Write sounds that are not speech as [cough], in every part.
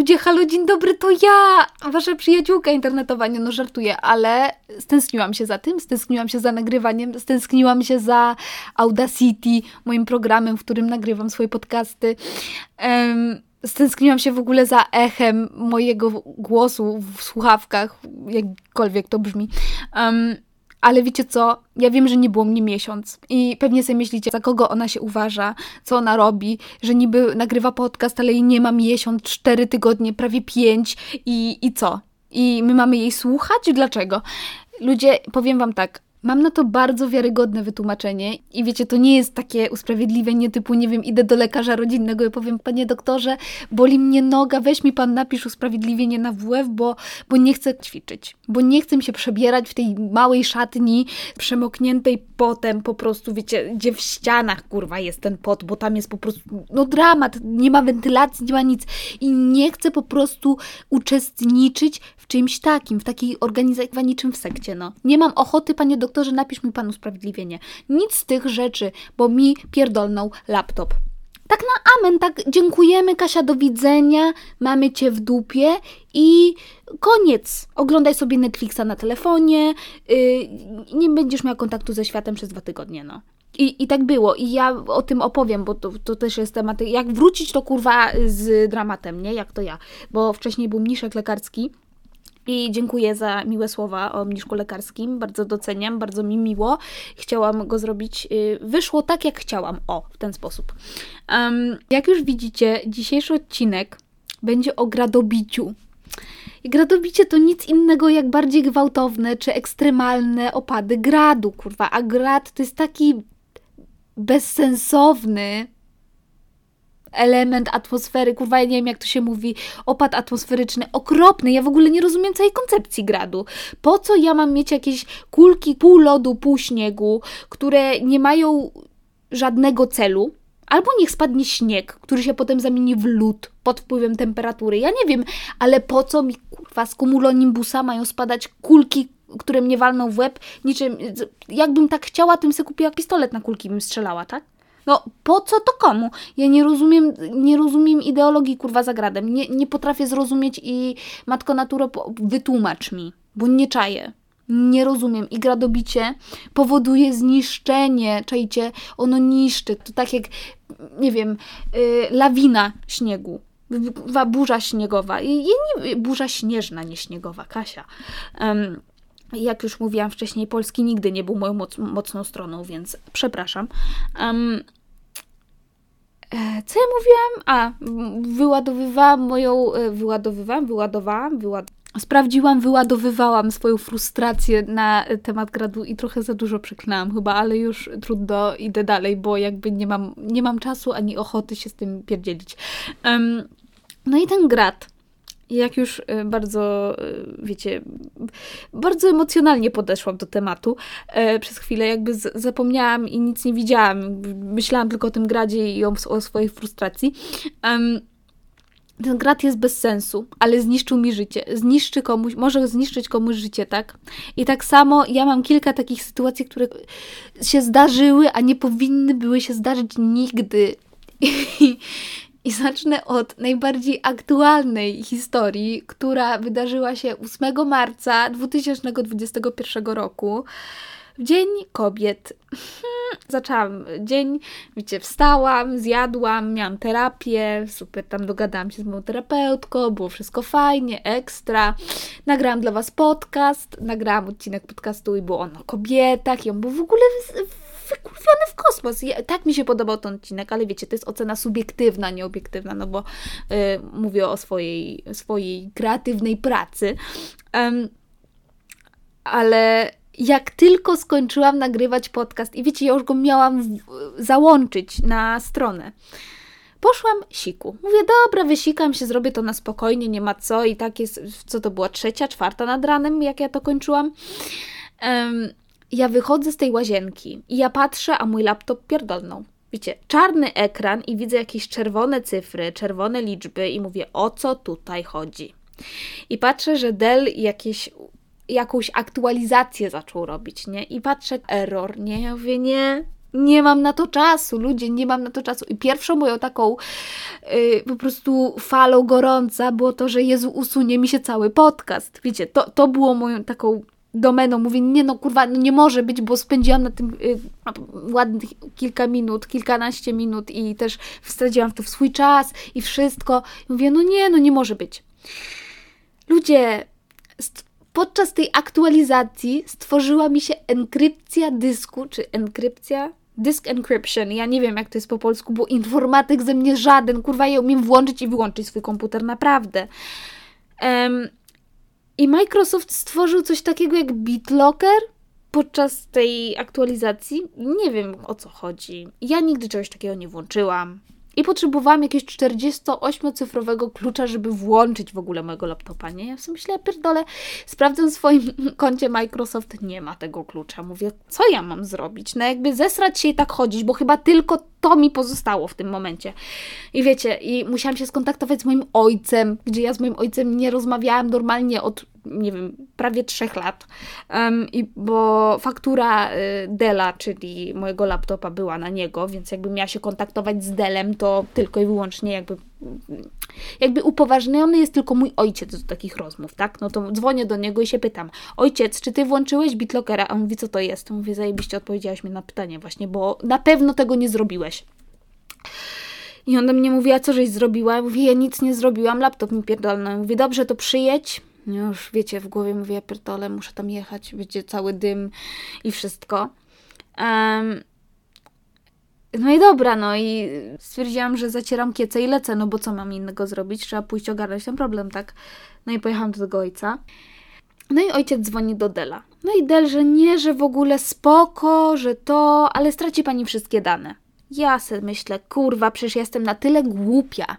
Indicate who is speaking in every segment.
Speaker 1: Ludzie, halo, dzień dobry, to ja, wasza przyjaciółka internetowa, nie no żartuję, ale stęskniłam się za tym, stęskniłam się za nagrywaniem, stęskniłam się za Audacity, moim programem, w którym nagrywam swoje podcasty. Um, stęskniłam się w ogóle za echem mojego głosu w słuchawkach, jakkolwiek to brzmi. Um, ale wiecie co? Ja wiem, że nie było mnie miesiąc i pewnie sobie myślicie, za kogo ona się uważa, co ona robi, że niby nagrywa podcast, ale jej nie ma miesiąc, cztery tygodnie, prawie pięć i, i co? I my mamy jej słuchać? Dlaczego? Ludzie, powiem wam tak, Mam na to bardzo wiarygodne wytłumaczenie i wiecie, to nie jest takie usprawiedliwienie typu, nie wiem, idę do lekarza rodzinnego i powiem, panie doktorze, boli mnie noga, weź mi pan napisz usprawiedliwienie na WF, bo, bo nie chcę ćwiczyć, bo nie chcę się przebierać w tej małej szatni przemokniętej potem po prostu, wiecie, gdzie w ścianach, kurwa, jest ten pot, bo tam jest po prostu, no dramat, nie ma wentylacji, nie ma nic i nie chcę po prostu uczestniczyć w czymś takim, w takiej organizacji niczym w sekcie, no. Nie mam ochoty, panie doktorze, doktorze, napisz mi pan usprawiedliwienie. Nic z tych rzeczy, bo mi pierdolnął laptop. Tak na amen, tak dziękujemy Kasia, do widzenia, mamy cię w dupie i koniec. Oglądaj sobie Netflixa na telefonie, yy, nie będziesz miał kontaktu ze światem przez dwa tygodnie, no. I, I tak było. I ja o tym opowiem, bo to, to też jest temat. Jak wrócić to kurwa z dramatem, nie? Jak to ja. Bo wcześniej był mniszek lekarski i dziękuję za miłe słowa o mniszku lekarskim. Bardzo doceniam, bardzo mi miło. Chciałam go zrobić. Y, wyszło tak, jak chciałam. O, w ten sposób. Um, jak już widzicie, dzisiejszy odcinek będzie o gradobiciu. I gradobicie to nic innego jak bardziej gwałtowne czy ekstremalne opady gradu, kurwa. A grad to jest taki bezsensowny, element atmosfery, kurwa, ja nie wiem jak to się mówi, opad atmosferyczny, okropny. Ja w ogóle nie rozumiem całej koncepcji gradu. Po co ja mam mieć jakieś kulki pół lodu, pół śniegu, które nie mają żadnego celu? Albo niech spadnie śnieg, który się potem zamieni w lód pod wpływem temperatury. Ja nie wiem, ale po co mi kurwa z cumulonimbusa mają spadać kulki, które mnie walną w łeb, niczym, jakbym tak chciała, tym sobie kupiła pistolet na kulki bym strzelała, tak? No, po co to komu? Ja nie rozumiem, nie rozumiem ideologii kurwa zagradem. Nie, nie potrafię zrozumieć i matko naturo wytłumacz mi, bo nie czaję. Nie rozumiem. I gradobicie powoduje zniszczenie. Czajcie, ono niszczy. To tak jak, nie wiem, yy, lawina śniegu. Burza śniegowa. I, nie, burza śnieżna, nie śniegowa. Kasia. Um, jak już mówiłam wcześniej, Polski nigdy nie był moją moc, mocną stroną, więc przepraszam. Um, co ja mówiłam? A, wyładowywałam moją, e, wyładowywałam, wyładowałam, wyład... Sprawdziłam, wyładowywałam swoją frustrację na temat gradu i trochę za dużo przeklinałam chyba, ale już trudno, idę dalej, bo jakby nie mam, nie mam czasu ani ochoty się z tym pierdzielić. Um, no i ten grad jak już y, bardzo, y, wiecie, bardzo emocjonalnie podeszłam do tematu, e, przez chwilę jakby zapomniałam i nic nie widziałam. Myślałam tylko o tym gradzie i o, o swojej frustracji. ten grad jest bez sensu, ale zniszczył mi życie. Zniszczy komuś, może zniszczyć komuś życie, tak? I tak samo ja mam kilka takich sytuacji, które się zdarzyły, a nie powinny były się zdarzyć nigdy. [laughs] zacznę od najbardziej aktualnej historii, która wydarzyła się 8 marca 2021 roku. W Dzień Kobiet. Hmm, zaczęłam dzień, wiecie, wstałam, zjadłam, miałam terapię, super, tam dogadałam się z moją terapeutką, było wszystko fajnie, ekstra. Nagrałam dla Was podcast, nagrałam odcinek podcastu i było on o kobietach i on był w ogóle wykurwiony w kosmos. I tak mi się podobał ten odcinek, ale wiecie, to jest ocena subiektywna, nie obiektywna, no bo y, mówię o swojej, swojej kreatywnej pracy. Um, ale jak tylko skończyłam nagrywać podcast i wiecie, ja już go miałam w, załączyć na stronę. Poszłam siku. Mówię, dobra, wysikam się, zrobię to na spokojnie, nie ma co. I tak jest, co to była trzecia, czwarta nad ranem, jak ja to kończyłam. Um, ja wychodzę z tej łazienki i ja patrzę, a mój laptop pierdolnął. Wiecie, czarny ekran i widzę jakieś czerwone cyfry, czerwone liczby i mówię, o co tutaj chodzi? I patrzę, że Dell jakieś, jakąś aktualizację zaczął robić, nie? I patrzę, error, nie? Ja mówię, nie, Nie mam na to czasu, ludzie, nie mam na to czasu. I pierwszą moją taką yy, po prostu falą gorąca było to, że Jezu, usunie mi się cały podcast. Wiecie, to, to było moją taką domeną. Mówię, nie no kurwa, no nie może być, bo spędziłam na tym yy, ładnych kilka minut, kilkanaście minut i też straciłam w to w swój czas i wszystko. I mówię, no nie, no nie może być. Ludzie, podczas tej aktualizacji stworzyła mi się enkrypcja dysku, czy enkrypcja? Disk encryption. Ja nie wiem, jak to jest po polsku, bo informatyk ze mnie żaden. Kurwa, ja umiem włączyć i wyłączyć swój komputer, naprawdę. Um, I Microsoft stworzył coś takiego jak BitLocker podczas tej aktualizacji. Nie wiem, o co chodzi. Ja nigdy czegoś takiego nie włączyłam. I potrzebowałam jakiegoś 48-cyfrowego klucza, żeby włączyć w ogóle mojego laptopa, nie? Ja sobie myślę, pierdolę, sprawdzę w swoim [laughs] koncie Microsoft, nie ma tego klucza. Mówię, co ja mam zrobić? No jakby zesrać się i tak chodzić, bo chyba tylko to mi pozostało w tym momencie. I wiecie, i musiałam się skontaktować z moim ojcem, gdzie ja z moim ojcem nie rozmawiałam normalnie od nie wiem, prawie trzech lat, um, i, bo faktura y, Dela, czyli mojego laptopa była na niego, więc jakbym miała się kontaktować z Delem, to tylko i wyłącznie jakby jakby upoważniony jest tylko mój ojciec do takich rozmów, tak? No to dzwonię do niego i się pytam, ojciec, czy ty włączyłeś BitLockera? A on mówi, co to jest? Mówię, zajebiście odpowiedziałaś mi na pytanie właśnie, bo na pewno tego nie zrobiłeś. I on do mnie mówi, a co żeś zrobiła? Ja mówię, ja nic nie zrobiłam, laptop mi pierdolny. Mówi, dobrze, to przyjedź, już wiecie, w głowie mówię, ja pierdolę, muszę tam jechać, wiecie, cały dym i wszystko. Um, no i dobra, no i stwierdziłam, że zacieram kiece i lecę, no bo co mam innego zrobić? Trzeba pójść ogarnąć ten problem, tak? No i pojechałam do tego ojca. No i ojciec dzwoni do Dela. No i Del, że nie, że w ogóle spoko, że to, ale straci pani wszystkie dane. Ja sobie myślę, kurwa, przecież jestem na tyle głupia.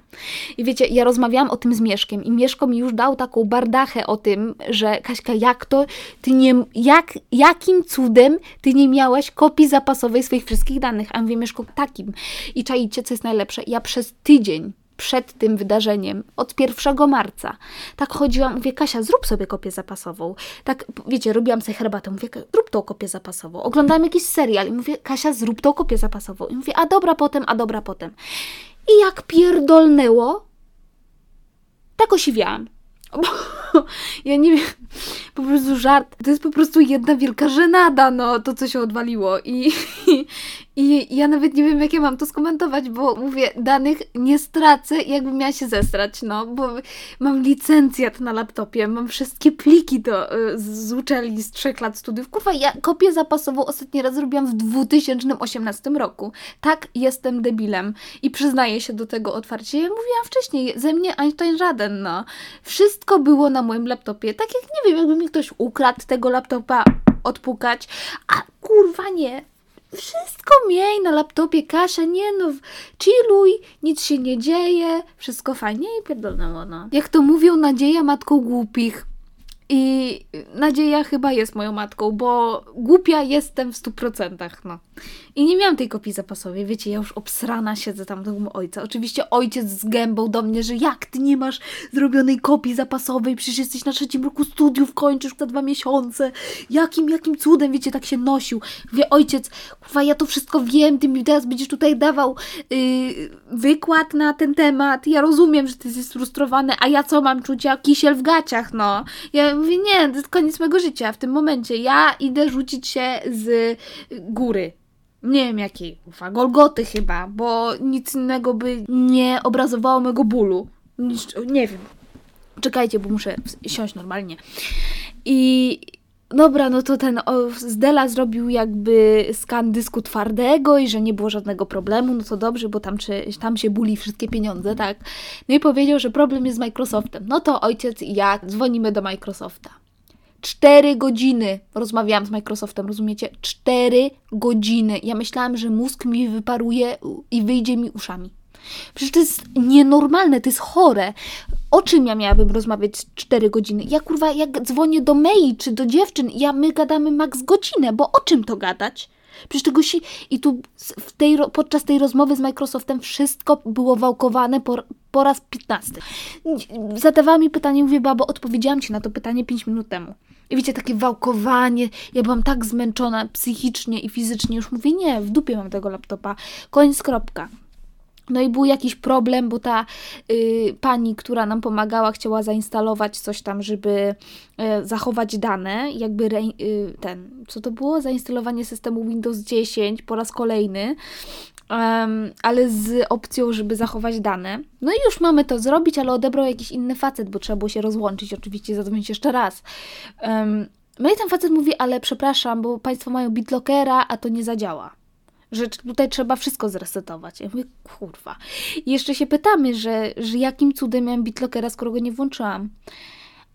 Speaker 1: I wiecie, ja rozmawiałam o tym z Mieszkiem i Mieszko mi już dał taką bardachę o tym, że Kaśka, jak to, ty nie, jak, jakim cudem ty nie miałaś kopii zapasowej swoich wszystkich danych? A mówię, Mieszko, takim. I czajcie, co jest najlepsze? Ja przez tydzień przed tym wydarzeniem, od 1 marca. Tak chodziłam, mówię, Kasia, zrób sobie kopię zapasową. Tak, wiecie, robiłam sobie herbatę, mówię, zrób tą kopię zapasową. Oglądałam jakiś serial i mówię, Kasia, zrób tą kopię zapasową. I mówię, a dobra potem, a dobra potem. I jak pierdolnęło, tak osiwiałam. [laughs] [laughs] ja nie wiem, [laughs] po prostu żart. To jest po prostu jedna wielka żenada, no, to co się odwaliło. I, i, [laughs] i ja nawet nie wiem, jak ja mam to skomentować, bo mówię, danych nie stracę, jakbym miała się zestrać, no, bo mam licencjat na laptopie, mam wszystkie pliki to y, z uczelni z trzech lat studiów. Kurwa, ja kopię zapasową ostatni raz zrobiłam w 2018 roku. Tak, jestem debilem i przyznaję się do tego otwarcie. Ja mówiłam wcześniej, ze mnie Einstein żaden, no. Wszystko było na moim laptopie. Tak jak, nie wiem, jakby mi ktoś ukradł tego laptopa, odpukać, a kurwa nie, wszystko miej na laptopie, Kasia, nie no, chilluj, nic się nie dzieje, wszystko fajnie i pierdolnęło, no. Jak to mówią, nadzieja matką głupich. I nadzieja chyba jest moją matką, bo głupia jestem w stu procentach, no. I nie miałam tej kopii zapasowej, wiecie, ja już obsrana siedzę tam do ojca. Oczywiście ojciec z gębą do mnie, że jak ty nie masz zrobionej kopii zapasowej, przecież jesteś na trzecim roku studiów, kończysz za dwa miesiące. Jakim, jakim cudem, wiecie, tak się nosił. Wie ojciec, kurwa, ja to wszystko wiem, ty mi teraz będziesz tutaj dawał yy, wykład na ten temat. Ja rozumiem, że ty jesteś sfrustrowany, a ja co mam czuć? Ja kisiel w gaciach, no. Ja mówię, nie, to jest koniec mojego życia w tym momencie. Ja idę rzucić się z góry nie wiem jakiej, ufa, Golgoty chyba, bo nic innego by nie obrazowało mego bólu. Nie wiem. Czekajcie, bo muszę siąść normalnie. I dobra, no to ten Zdela zrobił jakby skan dysku twardego i że nie było żadnego problemu, no to dobrze, bo tam, czy, tam się buli wszystkie pieniądze, tak? No i powiedział, że problem jest z Microsoftem. No to ojciec i ja dzwonimy do Microsofta. Cztery godziny rozmawiałam z Microsoftem, rozumiecie? Cztery godziny. Ja myślałam, że mózg mi wyparuje i wyjdzie mi uszami. Przecież to jest nienormalne, to jest chore. O czym ja miałabym rozmawiać cztery godziny? Ja kurwa, jak dzwonię do Mei czy do dziewczyn, ja my gadamy maks godzinę, bo o czym to gadać? Przecież tego się... I tu w tej, podczas tej rozmowy z Microsoftem wszystko było wałkowane po, po raz piętnasty. Zadawała mi pytanie, mówię, babo, odpowiedziałam Ci na to pytanie 5 minut temu. I wiecie, takie wałkowanie. Ja byłam tak zmęczona psychicznie i fizycznie. Już mówię, nie, w dupie mam tego laptopa. Koniec, kropka. No i był jakiś problem, bo ta y, pani, która nam pomagała, chciała zainstalować coś tam, żeby y, zachować dane, jakby re, y, ten, co to było? Zainstalowanie systemu Windows 10 po raz kolejny. Um, ale z opcją, żeby zachować dane. No i już mamy to zrobić, ale odebrał jakiś inny facet, bo trzeba było się rozłączyć, oczywiście zadzwonić jeszcze raz. Um, no i ten facet mówi, ale przepraszam, bo Państwo mają BitLockera, a to nie zadziała że tutaj trzeba wszystko zresetować. Ja mówię, kurwa. I jeszcze się pytamy, że, że jakim cudem miałem BitLockera, skoro go nie włączyłam.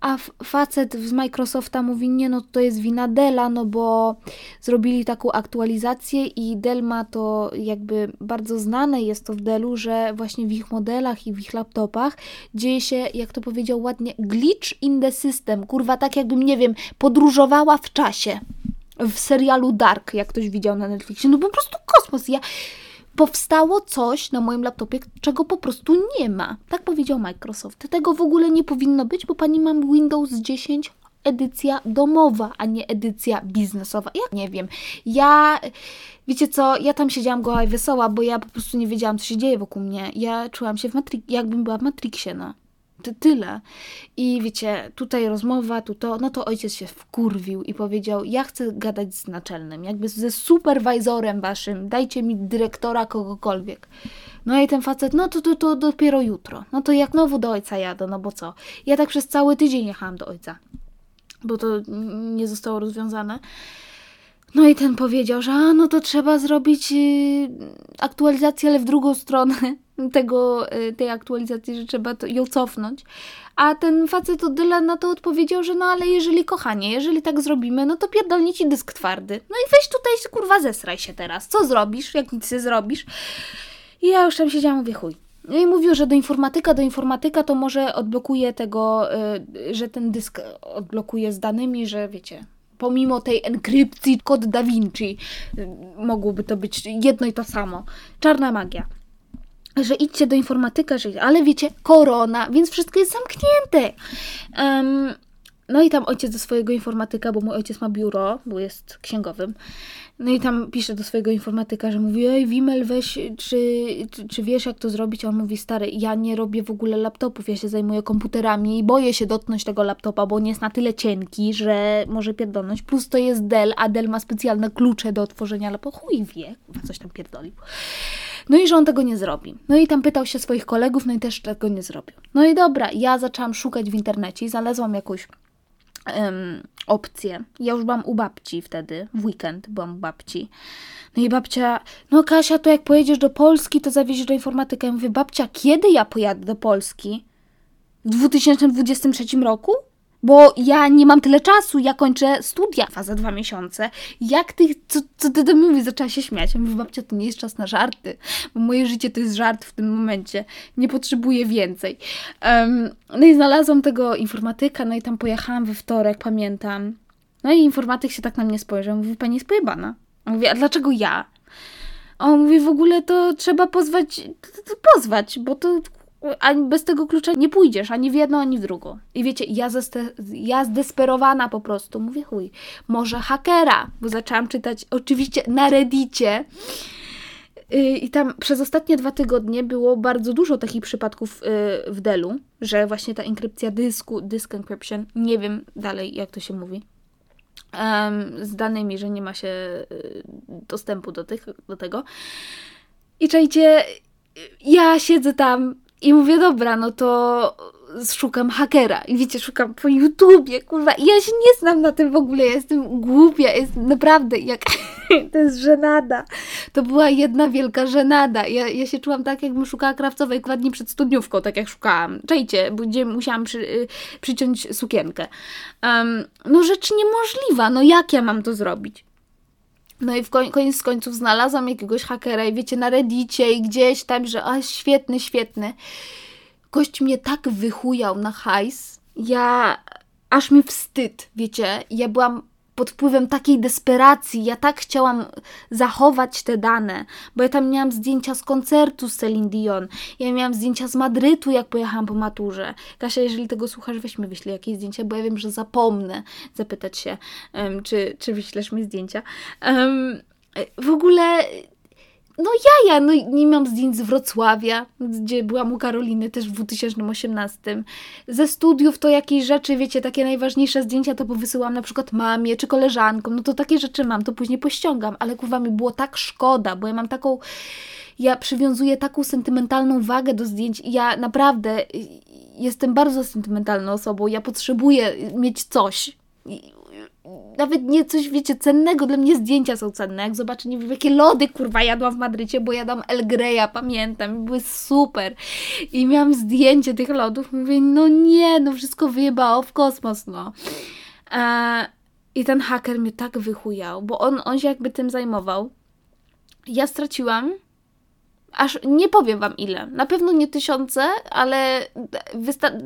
Speaker 1: A facet z Microsofta mówi, nie no to jest wina Della, no bo zrobili taką aktualizację i Dell ma to jakby bardzo znane jest to w Dellu, że właśnie w ich modelach i w ich laptopach dzieje się, jak to powiedział ładnie, glitch in the system. Kurwa, tak jakbym, nie wiem, podróżowała w czasie w serialu Dark, jak ktoś widział na Netflixie. No po prostu kosmos. Ja powstało coś na moim laptopie, czego po prostu nie ma. Tak powiedział Microsoft. Tego w ogóle nie powinno być, bo pani mam Windows 10 edycja domowa, a nie edycja biznesowa. Ja nie wiem. Ja, wiecie co, ja tam siedziałam goła i wesoła, bo ja po prostu nie wiedziałam, co się dzieje wokół mnie. Ja czułam się w Matrix, jakbym była w Matrixie, no tyle. I wiecie, tutaj rozmowa, tu to, no to ojciec się wkurwił i powiedział, ja chcę gadać z naczelnym, jakby ze superwajzorem waszym, dajcie mi dyrektora kogokolwiek. No i ten facet, no to, to, to dopiero jutro. No to jak znowu do ojca jadę, no bo co? Ja tak przez cały tydzień jechałam do ojca, bo to nie zostało rozwiązane. No i ten powiedział, że a, no to trzeba zrobić yy, aktualizację, ale w drugą stronę tego, yy, tej aktualizacji, że trzeba to, ją cofnąć. A ten facet od Dylan na to odpowiedział, że no ale jeżeli kochanie, jeżeli tak zrobimy, no to pierdolnie ci dysk twardy. No i weź tutaj kurwa zesraj się teraz. Co zrobisz, jak nic nie zrobisz? I ja już tam siedziałam, mówię chuj. No i mówił, że do informatyka, do informatyka to może odblokuje tego, yy, że ten dysk odblokuje z danymi, że wiecie, pomimo tej enkrypcji kod Da Vinci mogłoby to być jedno i to samo. Czarna magia. Że idźcie do informatyka, że, ale wiecie, korona, więc wszystko jest zamknięte. Um, no i tam ojciec do swojego informatyka, bo mój ojciec ma biuro, bo jest księgowym. No i tam pisze do swojego informatyka, że mówi, ej Wimel weź, czy, czy, czy, wiesz jak to zrobić? A on mówi, stary, ja nie robię w ogóle laptopów, ja się zajmuję komputerami i boję się dotknąć tego laptopa, bo on jest na tyle cienki, że może pierdolnąć. Plus to jest Dell, a Dell ma specjalne klucze do otworzenia laptopa. Chuj wie, coś tam pierdolił. No i że on tego nie zrobi. No i tam pytał się swoich kolegów, no i też tego nie zrobił. No i dobra, ja zaczęłam szukać w internecie i znalazłam jakąś um, opcję. Ja już byłam u babci wtedy, w weekend byłam u babci. No i babcia, no Kasia, to jak pojedziesz do Polski, to zawieziesz do informatyka. Ja mówię, babcia, kiedy ja pojadę do Polski? W 2023 roku? Bo ja nie mam tyle czasu, ja kończę studia za dwa miesiące. Jak ty, co, co ty do mnie mówisz? Zaczęła się śmiać. Ja mówię, babcia, to nie jest czas na żarty, bo moje życie to jest żart w tym momencie. Nie potrzebuję więcej. Um, no i znalazłam tego informatyka, no i tam pojechałam we wtorek, pamiętam. No i informatyk się tak na mnie spojrzał. Mówi, pani jest pojebana. Mówi, a dlaczego ja? A on mówi, w ogóle to trzeba pozwać, pozwać, bo to ani bez tego klucza nie pójdziesz, ani w jedno, ani w drugą. I wiecie, ja, zeste, ja zdesperowana po prostu, mówię chuj, może hakera, bo zaczęłam czytać oczywiście na reddicie y, i tam przez ostatnie dwa tygodnie było bardzo dużo takich przypadków y, w Delu, że właśnie ta inkrypcja dysku, disk encryption, nie wiem dalej jak to się mówi, z danymi, że nie ma się y, dostępu do, tych, do tego. I czajcie, ja siedzę tam i mówię, dobra, no to szukam hakera. I wiecie, szukam po YouTubie, kurwa. I ja się nie znam na tym w ogóle, ja jestem głupia, jest naprawdę, jak... [laughs] to jest żenada. To była jedna wielka żenada. Ja, ja się czułam tak, jakbym szukała krawcowej dwa dni przed studniówką, tak jak szukałam. Czejcie, gdzie musiałam przy, y, przyciąć sukienkę. Um, no rzecz niemożliwa, no jak ja mam to zrobić? No i w koń, koniec końców znalazłam jakiegoś hakera i wiecie, na reddicie i gdzieś tam, że a świetny, świetny. Gość mnie tak wychujał na hajs, ja aż mi wstyd, wiecie, ja byłam pod wpływem takiej desperacji. Ja tak chciałam zachować te dane, bo ja tam miałam zdjęcia z koncertu z Celine Dion. Ja miałam zdjęcia z Madrytu, jak pojechałam po maturze. Kasia, jeżeli tego słuchasz, weź mi wyślij jakieś zdjęcia, bo ja wiem, że zapomnę zapytać się, um, czy, czy wyślesz mi zdjęcia. Um, w ogóle no ja, no nie mam zdjęć z Wrocławia, gdzie byłam u Karoliny też w 2018. Ze studiów to jakieś rzeczy, wiecie, takie najważniejsze zdjęcia to powysyłam na przykład mamie czy koleżankom, no to takie rzeczy mam, to później pościągam, ale kurwa mi było tak szkoda, bo ja mam taką, ja przywiązuję taką sentymentalną wagę do zdjęć ja naprawdę jestem bardzo sentymentalną osobą, ja potrzebuję mieć coś nawet nie coś, wiecie, cennego. Dla mnie zdjęcia są cenne. Jak zobaczę, nie wiem, jakie lody, kurwa, jadłam w Madrycie, bo jadłam El Greya, pamiętam. Były super. I miałam zdjęcie tych lodów. Mówię, no nie, no wszystko wyjebało w kosmos, no. E, I ten haker mnie tak wychujał, bo on, on się jakby tym zajmował. Ja straciłam aż nie powiem wam ile. Na pewno nie tysiące, ale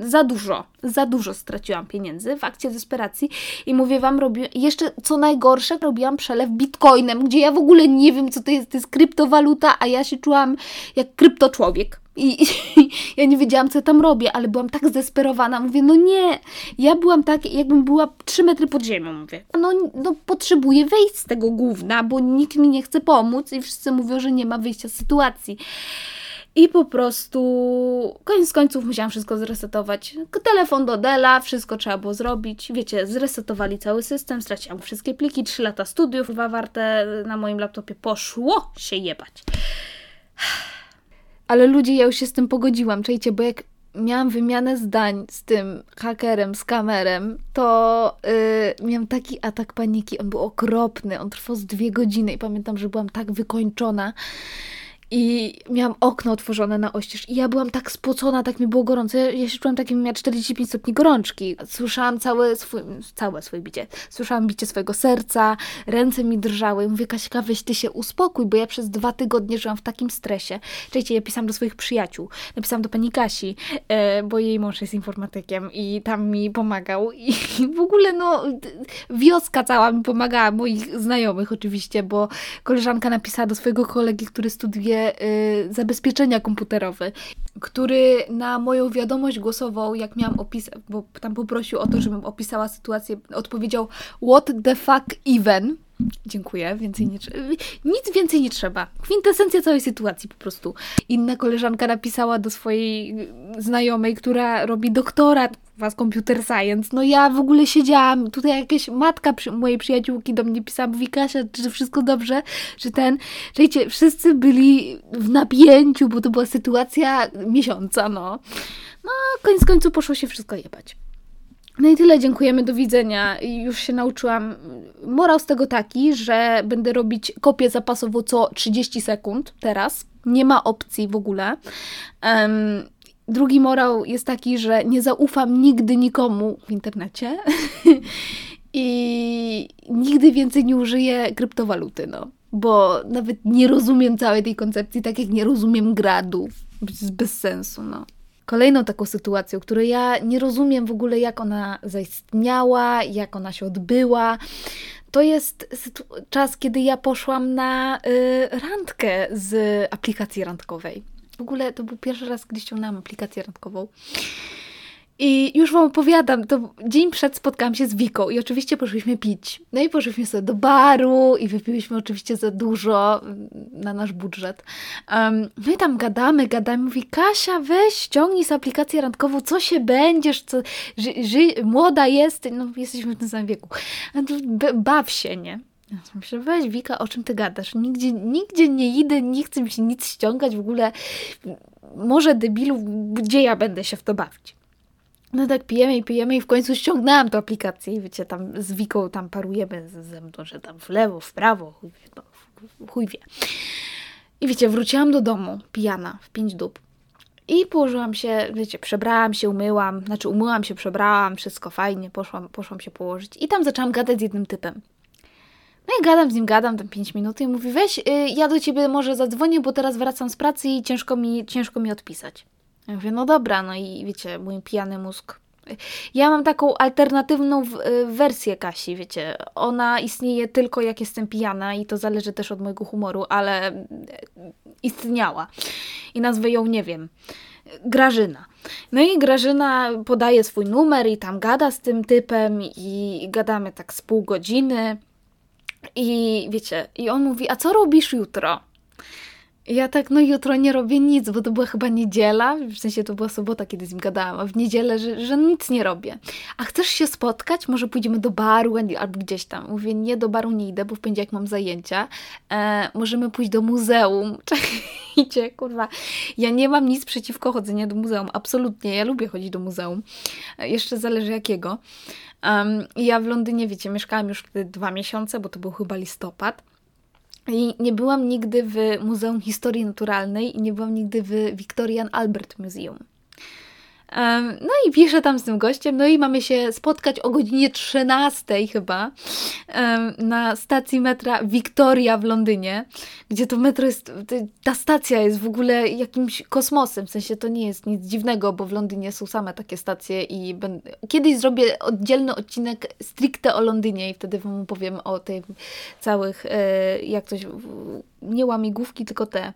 Speaker 1: za dużo, za dużo straciłam pieniędzy w akcie desperacji i mówię wam, jeszcze co najgorsze, robiłam przelew bitcoinem, gdzie ja w ogóle nie wiem, co to jest, to jest kryptowaluta, a ja się czułam jak kryptoczłowiek. I, I, [laughs] ja nie wiedziałam, co tam robię, ale byłam tak zdesperowana. Mówię, no nie, ja byłam tak, jakbym była 3 metry pod ziemią. Mówię, no, no potrzebuję wyjść z tego gówna, bo nikt mi nie chce pomóc i wszyscy mówią, że nie ma wyjścia z sytuacji. I po prostu koniec końców musiałam wszystko zresetować. Telefon do Dela, wszystko trzeba było zrobić. Wiecie, zresetowali cały system, straciłam wszystkie pliki, 3 lata studiów, chyba warte na moim laptopie poszło się jebać. Ale ludzie, ja już się z tym pogodziłam, czajcie, bo jak miałam wymianę zdań z tym hakerem, z kamerem, to yy, miałam taki atak paniki. On był okropny, on trwał z dwie godziny i pamiętam, że byłam tak wykończona i miałam okno otworzone na oścież i ja byłam tak spocona, tak mi było gorąco. Ja, ja się czułam takim, miała 45 stopni gorączki. Słyszałam całe, swój, całe swoje bicie. Słyszałam bicie swojego serca, ręce mi drżały. Mówię, Kaśka, weź ty się uspokój, bo ja przez dwa tygodnie żyłam w takim stresie. Czekajcie, ja pisałam do swoich przyjaciół. Napisałam do pani Kasi, e, bo jej mąż jest informatykiem i tam mi pomagał i w ogóle no wioska cała mi pomagała, moich znajomych oczywiście, bo koleżanka napisała do swojego kolegi, który studiuje y, zabezpieczenia komputerowe, który na moją wiadomość głosował, jak miałam opisać, bo tam poprosił o to, żebym opisała sytuację, odpowiedział What the fuck even? Dziękuję, więcej nie Nic więcej nie trzeba. Kwintesencja całej sytuacji po prostu. Inna koleżanka napisała do swojej znajomej, która robi doktorat was computer science. No ja w ogóle siedziałam, tutaj jakaś matka przy, mojej przyjaciółki do mnie pisała, mówi Kasia, czy wszystko dobrze, czy ten, wiecie, wszyscy byli w napięciu, bo to była sytuacja miesiąca, no. No, koniec końców poszło się wszystko jebać. No i tyle, dziękujemy, do widzenia. Już się nauczyłam. Morał z tego taki, że będę robić kopię zapasową co 30 sekund teraz. Nie ma opcji w ogóle. Um, drugi morał jest taki, że nie zaufam nigdy nikomu w internecie [laughs] i nigdy więcej nie użyję kryptowaluty, no. Bo nawet nie rozumiem całej tej koncepcji, tak jak nie rozumiem. Jest bez sensu, no kolejną taką sytuacją, której ja nie rozumiem w ogóle, jak ona zaistniała, jak ona się odbyła. To jest czas, kiedy ja poszłam na y, randkę z aplikacji randkowej. W ogóle to był pierwszy raz, gdy ściągnęłam aplikację randkową. I już Wam opowiadam, to dzień przed spotkałam się z Wiką i oczywiście poszliśmy pić. No i poszliśmy sobie do baru i wypiłyśmy oczywiście za dużo mm, na nasz budżet. Um, tam gadamy, gadamy. Mówi, Kasia, weź ściągnij z aplikację randkową, co się będziesz, co, ży, ży, młoda jest, no jesteśmy w tym samym wieku. Baw się, nie? Ja myślę, weź Wika, o czym ty gadasz? Nigdzie, nigdzie nie idę, nie chcę mi się nic ściągać, w ogóle może debilu, gdzie ja będę się w to bawić? No tak pijemy i pijemy i w końcu ściągnęłam tę aplikację i wiecie, tam z Wiką tam parujemy ze mną, że tam w lewo, w prawo, chuj, no, chuj wie. I wiecie, wróciłam do domu pijana, w pięć dób. I położyłam się, wiecie, przebrałam się, umyłam, znaczy umyłam się, przebrałam, wszystko fajnie, poszłam, poszłam się położyć. I tam zaczęłam gadać z jednym typem. No i gadam z nim, gadam tam 5 minut i mówi, weź, y, ja do ciebie może zadzwonię, bo teraz wracam z pracy i ciężko mi, ciężko mi odpisać. Ja mówię, no dobra, no i wiecie, mój pijany mózg Ja mam taką alternatywną wersję Kasi, wiecie. Ona istnieje tylko jak jestem pijana i to zależy też od mojego humoru, ale istniała. I nazwę ją, nie wiem, Grażyna. No i Grażyna podaje swój numer i tam gada z tym typem i gadamy tak z pół godziny. I wiecie, i on mówi, a co robisz jutro? Ja tak, no jutro nie robię nic, bo to była chyba niedziela, w sensie to była sobota, kiedy z nim gadałam, a w niedzielę, że, że nic nie robię. A chcesz się spotkać? Może pójdziemy do baru albo gdzieś tam. Mówię, nie, do baru nie idę, bo w poniedziałek mam zajęcia. E, możemy pójść do muzeum. [laughs] Czekajcie, kurwa. Ja nie mam nic przeciwko chodzeniu do muzeum, absolutnie. Ja lubię chodzić do muzeum. E, jeszcze zależy jakiego. Um, ja w Londynie, wiecie, mieszkałam już wtedy dwa miesiące, bo to był chyba listopad. I nie byłam nigdy w Muzeum Historii Naturalnej i nie byłam nigdy w Victorian Albert Museum. No i piszę tam z tym gościem, no i mamy się spotkać o godzinie 13 chyba na stacji metra Victoria w Londynie, gdzie to metro jest, ta stacja jest w ogóle jakimś kosmosem, w sensie to nie jest nic dziwnego, bo w Londynie są same takie stacje i będę, kiedyś zrobię oddzielny odcinek stricte o Londynie i wtedy Wam powiem o tych całych, e, jak coś, nie łamigłówki, tylko te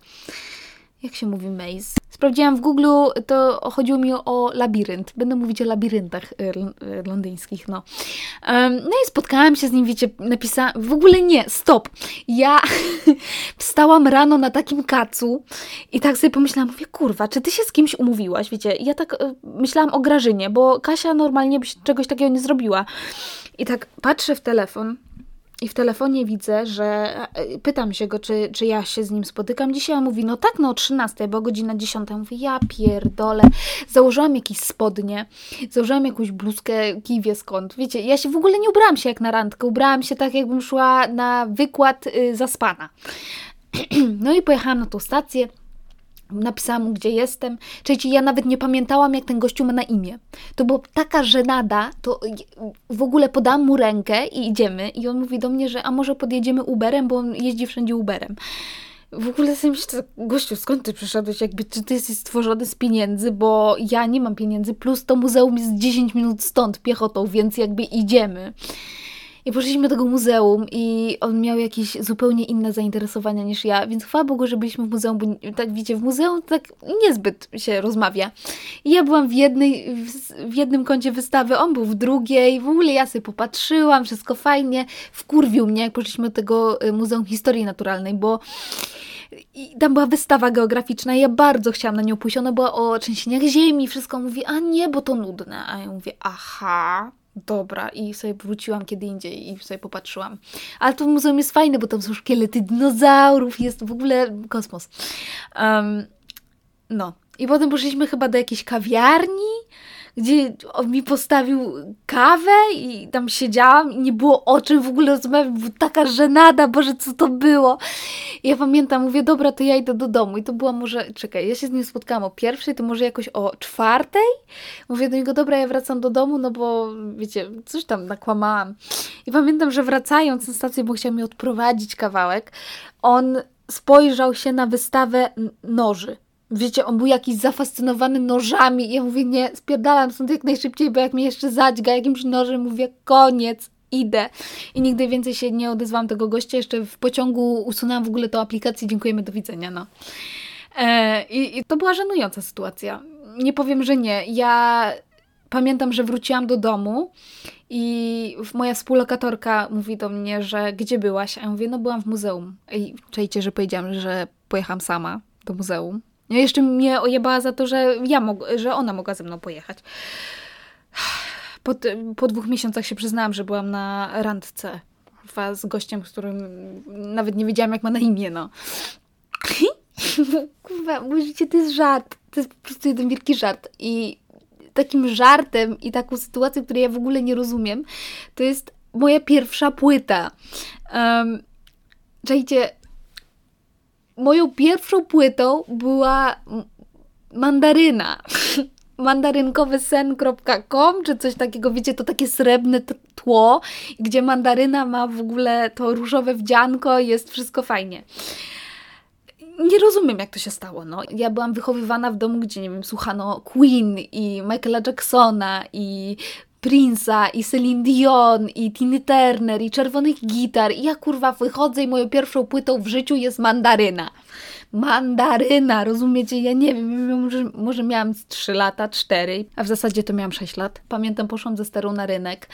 Speaker 1: jak się mówi maze? Sprawdziłam w Google, to chodziło mi o labirynt. Będę mówić o labiryntach y, y, londyńskich, no. no i spotkałam się z nim, wiecie, napisałam, w ogóle nie, stop. Ja [laughs] wstałam rano na takim kacu i tak sobie pomyślałam, mówię, kurwa, czy ty się z kimś umówiłaś, wiecie? Ja tak y, myślałam o Grażynie, bo Kasia normalnie by czegoś takiego nie zrobiła. I tak patrzę w telefon, i w telefonie widzę, że e, pytam się go, czy, czy ja się z nim spotykam dzisiaj, a mówi, no tak, no o 13, bo godzina 10. Mówię, ja pierdolę. Założyłam jakieś spodnie, założyłam jakąś bluzkę, kiwie skąd. Wiecie, ja się w ogóle nie ubrałam się jak na randkę, ubrałam się tak, jakbym szła na wykład y, zaspana. [clears throat] no i pojechałam na tą stację, Napisałam mu, gdzie jestem. Czyli ja nawet nie pamiętałam, jak ten gościu ma na imię. To była taka żenada, to w ogóle podałam mu rękę i idziemy. I on mówi do mnie, że a może podjedziemy Uberem, bo on jeździ wszędzie Uberem. W ogóle sobie myślę, gościu, skąd ty przyszedłeś? Jakby, czy ty jesteś stworzony z pieniędzy? Bo ja nie mam pieniędzy, plus to muzeum jest 10 minut stąd piechotą, więc jakby idziemy. I poszliśmy do tego muzeum i on miał jakieś zupełnie inne zainteresowania niż ja, więc chwała Bogu, że byliśmy w muzeum, bo tak wiecie, w muzeum tak niezbyt się rozmawia. I ja byłam w, jednej, w jednym kącie wystawy, on był w drugiej, w ogóle ja sobie popatrzyłam, wszystko fajnie, wkurwił mnie, jak poszliśmy do tego y, Muzeum Historii Naturalnej, bo i tam była wystawa geograficzna i ja bardzo chciałam na nią pójść. Ona była o trzęsieniach ziemi, wszystko mówi, a nie, bo to nudne. A ja mówię, aha, dobra i sobie wróciłam kiedy indziej i sobie popatrzyłam. Ale to muzeum jest fajne, bo tam są szkielety dinozaurów, jest w ogóle kosmos. Um, no. I potem poszliśmy chyba do jakiejś kawiarni, gdzie on mi postawił kawę i tam siedziałam i nie było o czym w ogóle rozmawiać, bo taka żenada, Boże, co to było. I ja pamiętam, mówię, dobra, to ja idę do domu i to była może, czekaj, ja się z nim spotkałam o pierwszej, to może jakoś o czwartej? Mówię do niego, dobra, ja wracam do domu, no bo wiecie, coś tam nakłamałam. I pamiętam, że wracając na stację, bo chciał mi odprowadzić kawałek, on spojrzał się na wystawę noży wiecie, on był jakiś zafascynowany nożami. I ja mówię, nie, spierdalam stąd jak najszybciej, bo jak mnie jeszcze zadźga jakimś nożem, mówię, koniec, idę. I nigdy więcej się nie odezwałam tego gościa. Jeszcze w pociągu usunęłam w ogóle tą aplikację. Dziękujemy, do widzenia, no. E, i, I to była żenująca sytuacja. Nie powiem, że nie. Ja pamiętam, że wróciłam do domu i moja współlokatorka mówi do mnie, że gdzie byłaś? A ja mówię, no byłam w muzeum. I czajcie, że powiedziałam, że pojechałam sama do muzeum. Jeszcze mnie ojebała za to, że ja że ona mogła ze mną pojechać. Po, po dwóch miesiącach się przyznałam, że byłam na randce z gościem, z którym nawet nie wiedziałam, jak ma na imię, no. [laughs] Kurwa, mówicie, to jest żart. To jest po prostu jeden wielki żart. I takim żartem i taką sytuacją, której ja w ogóle nie rozumiem, to jest moja pierwsza płyta. Um, czajcie, moją pierwszą płytą była mandaryna. [laughs] mandarynkowysen.com czy coś takiego, wiecie, to takie srebrne tło, gdzie mandaryna ma w ogóle to różowe wdzianko i jest wszystko fajnie. nie rozumiem, jak to się stało. No. Ja byłam wychowywana w domu, gdzie, nie wiem, słuchano Queen i Michaela Jacksona i Prince'a i Celine Dion i Tiny Turner i Czerwonych Gitar i ja kurwa wychodzę i moją pierwszą płytą w życiu jest Mandaryna. Mandaryna, rozumiecie? Ja nie wiem, może, może miałam 3 lata, 4, a w zasadzie to miałam 6 lat. Pamiętam, poszłam ze starą na rynek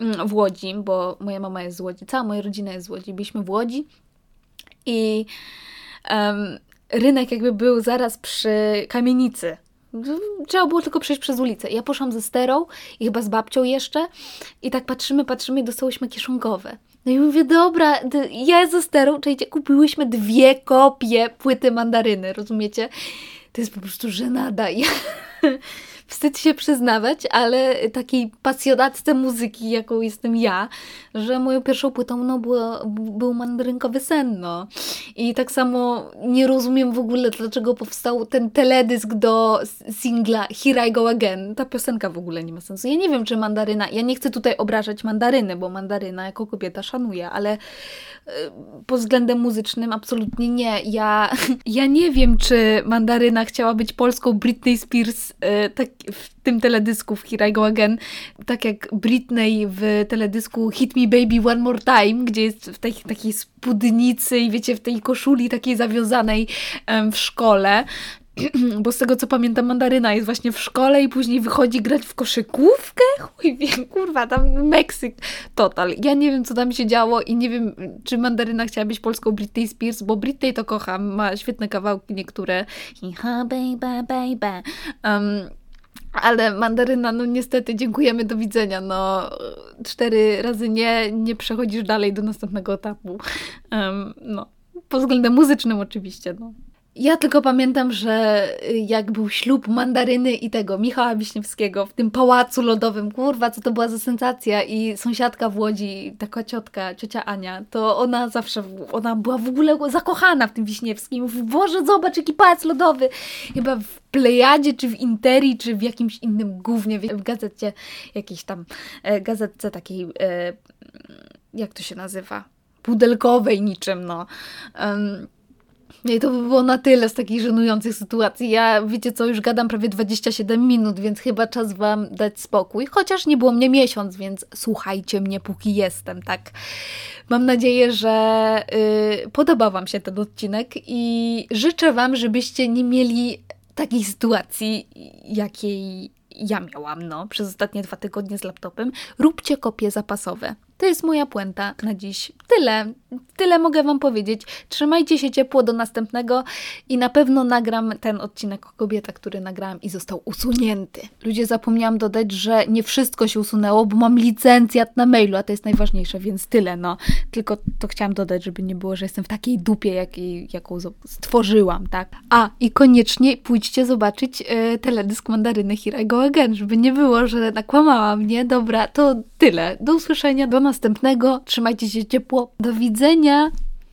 Speaker 1: mm, w Łodzi, bo moja mama jest z Łodzi, cała moja rodzina jest z Łodzi. Byliśmy w Łodzi i um, rynek jakby był zaraz przy kamienicy. Trzeba było tylko przejść przez ulicę. Ja poszłam ze sterą i chyba z babcią jeszcze i tak patrzymy, patrzymy i dostałyśmy kieszonkowe. No i mówię, dobra, ja ze sterą, czekajcie, kupiłyśmy dwie kopie płyty mandaryny, rozumiecie? To jest po prostu żenada. Ja [laughs] wstyd się przyznawać, ale takiej pasjonatce muzyki, jaką jestem ja, że moją pierwszą płytą no, było, był mandarynkowy sen. No. I tak samo nie rozumiem w ogóle, dlaczego powstał ten teledysk do singla Here I Go Again. Ta piosenka w ogóle nie ma sensu. Ja nie wiem, czy mandaryna, ja nie chcę tutaj obrażać mandaryny, bo mandaryna jako kobieta szanuję, ale y, pod względem muzycznym absolutnie nie. Ja, [laughs] ja nie wiem, czy mandaryna chciała być polską Britney Spears, y, tak w tym teledysku w Here I Go Again, tak jak Britney w teledysku Hit Me Baby One More Time, gdzie jest w tej takiej spódnicy i wiecie, w tej koszuli takiej zawiązanej w szkole, [clears throat] bo z tego co pamiętam, mandaryna jest właśnie w szkole i później wychodzi grać w koszykówkę. Chuj wiem, kurwa, tam Meksyk total. Ja nie wiem, co tam się działo i nie wiem, czy mandaryna chciała być polską Britney Spears, bo Britney to kocham, ma świetne kawałki niektóre. Ha, baby, baby. Um, ale mandaryna, no niestety, dziękujemy, do widzenia. No, cztery razy nie, nie przechodzisz dalej do następnego etapu. Um, no, pod względem muzycznym oczywiście, no. Ja tylko pamiętam, że y, jak był ślub Mandaryny i tego Michała Wiśniewskiego w tym pałacu lodowym, kurwa, co to była za sensacja i sąsiadka w Łodzi, taka ciotka, ciocia Ania, to ona zawsze, ona była w ogóle zakochana w tym Wiśniewskim. Mówi, Boże, zobacz, jaki pałac lodowy. Chyba w Plejadzie, czy w Interi, czy w jakimś innym głównie w gazecie, jakiejś tam e, gazetce takiej, e, jak to się nazywa? Pudelkowej niczym, no. Um, i to by było na tyle z takich żenujących sytuacji. Ja, wiecie co, już gadam prawie 27 minut, więc chyba czas Wam dać spokój. Chociaż nie było mnie miesiąc, więc słuchajcie mnie, póki jestem, tak? Mam nadzieję, że yy, podoba Wam się ten odcinek i życzę Wam, żebyście nie mieli takiej sytuacji, jakiej ja miałam, no, przez ostatnie dwa tygodnie z laptopem. Róbcie kopie zapasowe. To jest moja puenta na dziś. Tyle. Tyle mogę Wam powiedzieć. Trzymajcie się ciepło do następnego i na pewno nagram ten odcinek o kobietach, który nagrałam i został usunięty. Ludzie, zapomniałam dodać, że nie wszystko się usunęło, bo mam licencjat na mailu, a to jest najważniejsze, więc tyle, no. Tylko to chciałam dodać, żeby nie było, że jestem w takiej dupie, jaką stworzyłam, tak? A, i koniecznie pójdźcie zobaczyć yy, teledysk Mandaryny Here I Go Again, żeby nie było, że nakłamałam, nie? Dobra, to tyle. Do usłyszenia, do następnego. Trzymajcie się ciepło. Do widzenia.